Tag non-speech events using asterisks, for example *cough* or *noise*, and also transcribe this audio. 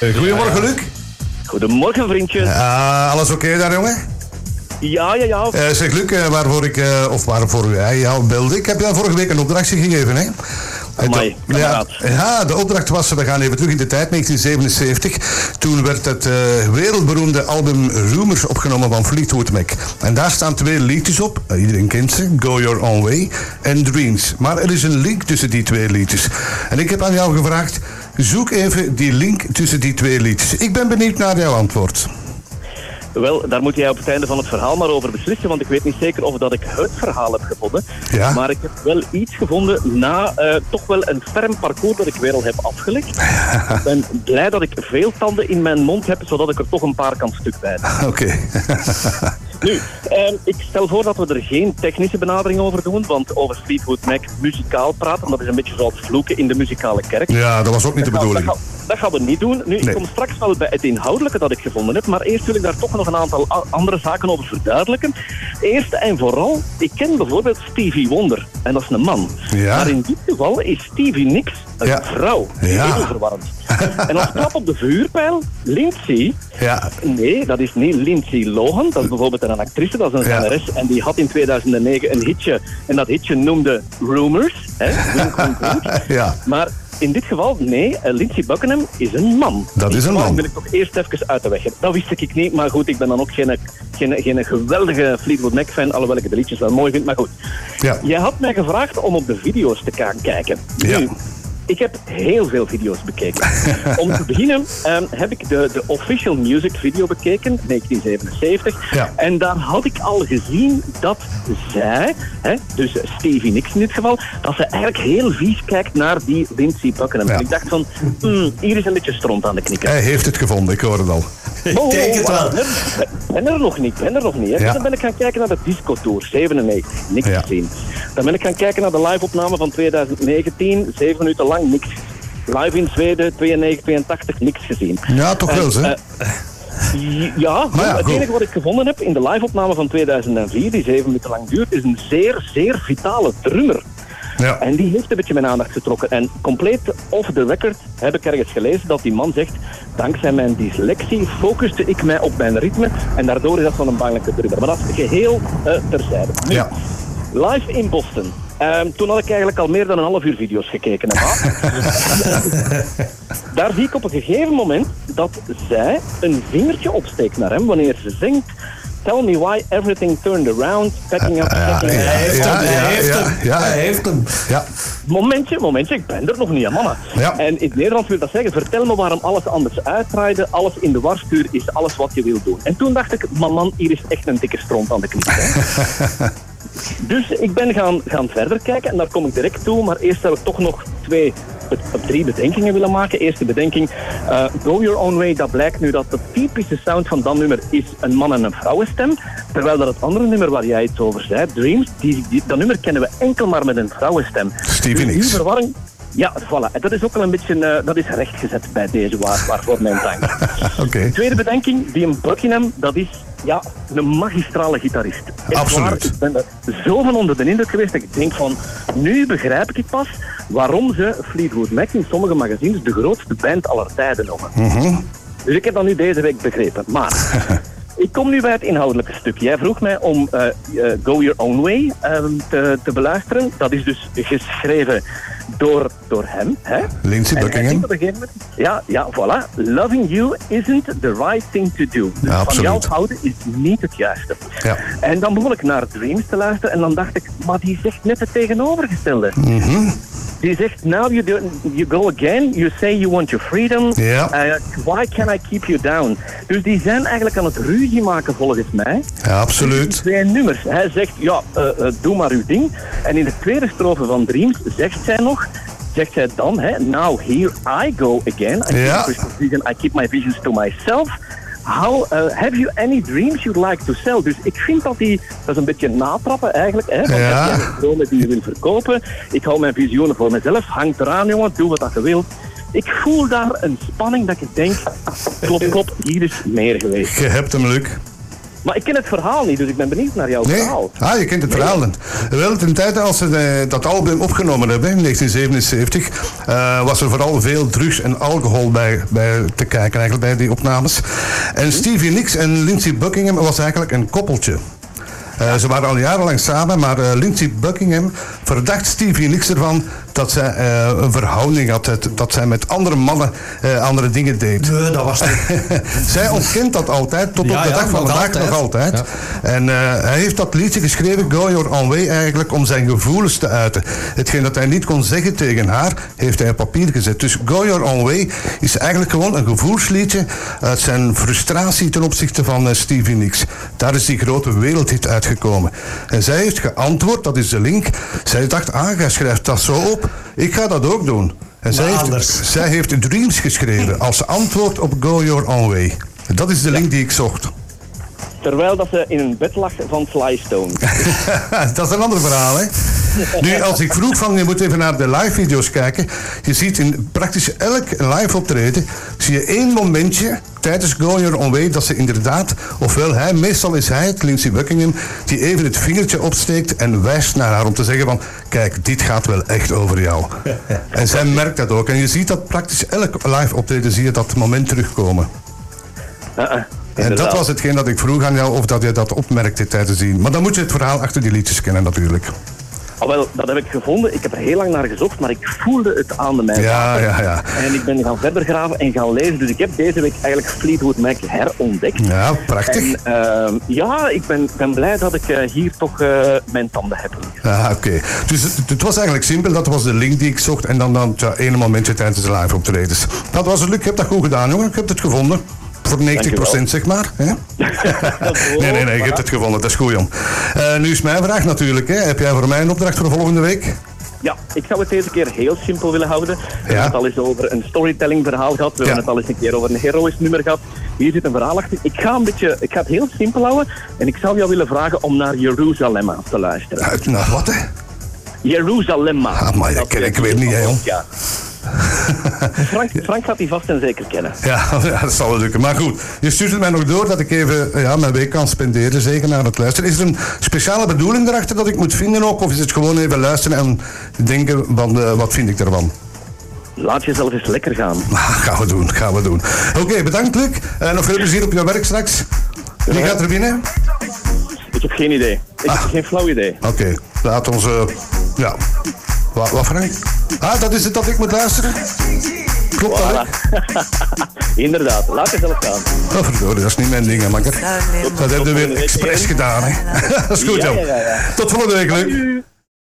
Eh, Goedemorgen, Luc. Goedemorgen, vriendjes. Uh, alles oké daar, jongen? Ja, ja, ja. Uh, zeg, Luc, uh, waarvoor ik, of waarvoor jij jou belde. Ik heb jou vorige week een opdrachtje gegeven, hè? Amai, ja, ja, de opdracht was, we gaan even terug in de tijd, 1977. Toen werd het uh, wereldberoemde album Rumors opgenomen van Fleetwood Mac. En daar staan twee liedjes op, iedereen kent ze, Go Your Own Way en Dreams. Maar er is een link tussen die twee liedjes. En ik heb aan jou gevraagd, zoek even die link tussen die twee liedjes. Ik ben benieuwd naar jouw antwoord. Wel, daar moet jij op het einde van het verhaal maar over beslissen, want ik weet niet zeker of dat ik het verhaal heb gevonden. Ja. Maar ik heb wel iets gevonden na uh, toch wel een ferm parcours dat ik weer al heb afgelegd. *laughs* ik ben blij dat ik veel tanden in mijn mond heb, zodat ik er toch een paar kan stuk bij. *laughs* Oké. Nu, eh, ik stel voor dat we er geen technische benadering over doen, want over Fleetwood Mac muzikaal praten, dat is een beetje zoals vloeken in de muzikale kerk. Ja, dat was ook niet de bedoeling. Dat, gaan we niet doen. Nu, ik kom straks wel bij het inhoudelijke dat ik gevonden heb, maar eerst wil ik daar toch nog een aantal andere zaken over verduidelijken. Eerst en vooral, ik ken bijvoorbeeld Stevie Wonder, en dat is een man. Ja. Maar in dit geval is Stevie Nicks een vrouw. Ja. Heel verwarrend. *laughs* en als klap op de vuurpijl, Lindsay. Ja. Nee, dat is niet Lindsay Lohan. Dat is bijvoorbeeld een actrice, dat is een zangeres. En die had in 2009 een hitje. En dat hitje noemde Rumors. Hè? *laughs* ja. Maar in dit geval, nee, uh, Lindsay Buckingham is een man. Dat is een man. Dat wil ik toch eerst even uit de weg Dat wist ik niet, maar goed, ik ben dan ook geen, geen, geen geweldige Fleetwood Mac fan, alhoewel ik de liedjes wel mooi vind, maar goed. Ja. Jij had mij gevraagd om op de video's te gaan kijken. Ja. Nu, ik heb heel veel video's bekeken. *laughs* Om te beginnen um, heb ik de, de Official Music video bekeken, 1977. Ja. En daar had ik al gezien dat zij, hè, dus Stevie Nicks in dit geval, dat ze eigenlijk heel vies kijkt naar die Lindsay Buckingham. Ja. En ik dacht van, mm, hier is een beetje stront aan de knikker. Hij heeft het gevonden, ik hoor het al. Ik oh, denk het wel. Ben er nog niet, ben er nog niet. Hè. Ja. Dan ben ik gaan kijken naar de Disco Tour, 97, niks ja. gezien. Dan ben ik gaan kijken naar de live-opname van 2019, zeven minuten lang niks. Live in Zweden, 92, 82, niks gezien. Ja, toch wel, hè? Ja, ja het enige wat ik gevonden heb in de live-opname van 2004, die zeven minuten lang duurt, is een zeer, zeer vitale drummer. Ja. En die heeft een beetje mijn aandacht getrokken. En compleet off the record heb ik ergens gelezen dat die man zegt... Dankzij mijn dyslexie focuste ik mij op mijn ritme. En daardoor is dat van een bangelijke drummer. Maar dat is geheel uh, terzijde. Nu, ja. Live in Boston. Um, toen had ik eigenlijk al meer dan een half uur video's gekeken. *laughs* Daar zie ik op een gegeven moment dat zij een vingertje opsteekt naar hem wanneer ze zingt. Tell me why everything turned around, packing up, packing Hij heeft hem, hij heeft hem. Ja, hij heeft hem. Ja. Momentje, momentje, ik ben er nog niet, mama. Ja. En in het Nederlands wil dat zeggen, vertel me waarom alles anders uitdraaide, alles in de warstuur is alles wat je wil doen. En toen dacht ik, man, man, hier is echt een dikke stront aan de knie. *laughs* Dus ik ben gaan, gaan verder kijken en daar kom ik direct toe. Maar eerst heb ik toch nog twee, drie bedenkingen willen maken. Eerste bedenking, uh, Go Your Own Way. Dat blijkt nu dat de typische sound van dat nummer is een man- en een vrouwenstem. Terwijl dat het andere nummer waar jij het over zei, Dreams, die, dat nummer kennen we enkel maar met een vrouwenstem. Stevie dus verwarring, ja, voilà. En dat is ook wel een beetje uh, dat is rechtgezet bij deze waar, waarvoor mijn dank. *laughs* okay. Tweede bedenking, die een Buckingham, dat is ja, een magistrale gitarist. Absoluut. ik ben er zo van onder de indruk geweest dat ik denk van, nu begrijp ik pas waarom ze Fleetwood Mac in sommige magazines de grootste band aller tijden noemen. Mm Dus ik heb dat nu deze week begrepen. Maar *laughs* Ik kom nu bij het inhoudelijke stuk. Jij vroeg mij om uh, uh, Go Your Own Way uh, te, te, beluisteren. Dat is dus geschreven door, door hem. Hè? Lindsay Buckingham. Ja, ja, voilà. Loving you isn't the right thing to do. Dus ja, van jou houden is niet het juiste. Ja. En dan begon ik naar Dreams te luisteren en dan dacht ik, maar die zegt net het tegenovergestelde. Mm die zegt, now you, do, you go again, you say you want your freedom. Yeah. Uh, why can I keep you down? Dus die zijn eigenlijk aan het ruzie maken volgens mij. Ja, absoluut. Twee nummers. Hij zegt, ja, uh, uh, doe maar uw ding. En in de tweede strofe van Dreams zegt zij nog, zegt zij dan, hè, now here I go again. I, ja. keep, I keep my visions to myself. How, uh, have you any dreams you'd like to sell? Dus ik vind dat die, dat is een beetje natrappen eigenlijk. Hè, want ja. heb je dromen die je wil verkopen? Ik hou mijn visioenen voor mezelf. Hangt eraan, jongen. Doe wat dat je wilt. Ik voel daar een spanning dat ik denk, klop, klop, hier is meer geweest. Je hebt hem, Luc. Maar ik ken het verhaal niet, dus ik ben benieuwd naar jouw nee? verhaal. Ah, je kent het verhaal niet. Wel, ten tijde als ze eh, dat album opgenomen hebben, in 1977, uh, was er vooral veel drugs en alcohol bij, bij te kijken eigenlijk bij die opnames. En Stevie Nicks en Lindsey Buckingham was eigenlijk een koppeltje. Uh, ze waren al jarenlang samen, maar uh, Lindsey Buckingham verdacht Stevie Nicks ervan dat zij uh, een verhouding had, dat zij met andere mannen andere dingen deed. Nee, dat was niet. *laughs* zij ontkent dat altijd, tot ja, op de ja, dag van vandaag nog altijd. Ja. En hij heeft dat liedje geschreven, Go Your Own Way, eigenlijk om zijn gevoelens te uiten. Hetgeen dat hij niet kon zeggen tegen haar, heeft hij op papier gezet. Dus Go Your Own Way is eigenlijk gewoon een gevoelsliedje uit zijn frustratie ten opzichte van Stevie Nicks. Daar is die grote wereldhit uit gekomen. En zij heeft geantwoord, dat is de link. Zij dacht, ah, jij schrijft dat zo op. Ik ga dat ook doen. En zij heeft, zij heeft Dreams geschreven als antwoord op Go Your Own Way. Dat is de link die ik zocht. Terwijl dat ze in een bed lag van Sly Stone. *laughs* dat is een ander verhaal, hè? *laughs* Nu, als ik vroeg van, je moet even naar de live video's kijken. Je ziet in praktisch elk live optreden, zie je één momentje tijdens Go Your Own Way dat ze inderdaad, ofwel hij, meestal is hij, het Lindsey Buckingham, die even het vingertje opsteekt en wijst naar haar om te zeggen van, kijk, dit gaat wel echt over jou. *laughs* En zij merkt dat ook. En je ziet dat praktisch elk live optreden, zie je dat moment terugkomen. Uh-uh. En dat was hetgeen dat ik vroeg aan jou of dat je dat opmerkte tijdens zien. Maar dan moet je het verhaal achter die liedjes kennen natuurlijk. Oh, wel, dat heb ik gevonden. Ik heb er heel lang naar gezocht, maar ik voelde het aan de mijn. Ja, ja, ja. En ik ben gaan verder graven en gaan lezen. Dus ik heb deze week eigenlijk Fleetwood Mac herontdekt. Ja, prachtig. En, uh, ja, ik ben, ben blij dat ik uh, hier toch uh, mijn tanden heb. Ah, oké. Dus het, het, was eigenlijk simpel. Dat was de link die ik zocht. En dan, dan ja, ene momentje tijdens de live optredens. Dat was het. Ik heb dat goed gedaan, jongen. Ik heb het gevonden. Voor 90% zeg maar. Hè? *laughs* nee, nee, nee, je hebt het gevonden. Dat is goed, jong. Uh, nu is mijn vraag natuurlijk. Hè. Heb jij voor mij een opdracht voor volgende week? Ja, ik zou het deze keer heel simpel willen houden. We ja. hebben het al eens over een storytelling verhaal gehad. We ja. hebben het al eens een keer over een heroïsch nummer gehad. Hier zit een verhaal achter. Ik ga, een beetje, ik ga het heel simpel houden. En ik zou jou willen vragen om naar Jeruzalem te luisteren. Uit naar wat, hè? Jeruzalem. Ah, maar ik, ik weet niet, hè, jong. Ja. Frank, Frank gaat die vast en zeker kennen. Ja, *laughs* ja, dat zal wel lukken. Maar goed, je stuurt het mij nog door dat ik even ja, mijn week kan spenderen, zeker naar het luisteren. Is er een speciale bedoeling erachter dat ik moet vinden ook? Of is het gewoon even luisteren en denken, van, uh, wat vind ik ervan? Laat jezelf eens lekker gaan. *laughs* gaan we doen, gaan we doen. Oké, okay, bedankt Luc. Uh, nog veel plezier op je werk straks. Wie gaat er binnen? Ik heb geen idee. Ik ah. heb geen flauw idee. Oké, okay. laat ons... Uh, ja, wat, wat Frank? Ah, dat is het dat ik moet luisteren? Klopt voilà. dat? *laughs* Inderdaad, laat het zelf gaan. Oh, verdorie, dat is niet mijn ding, hè, makker. Dat hebben we weer expres gedaan, hè. *laughs* dat is goed, ja, ja, ja, Tot volgende week, leuk.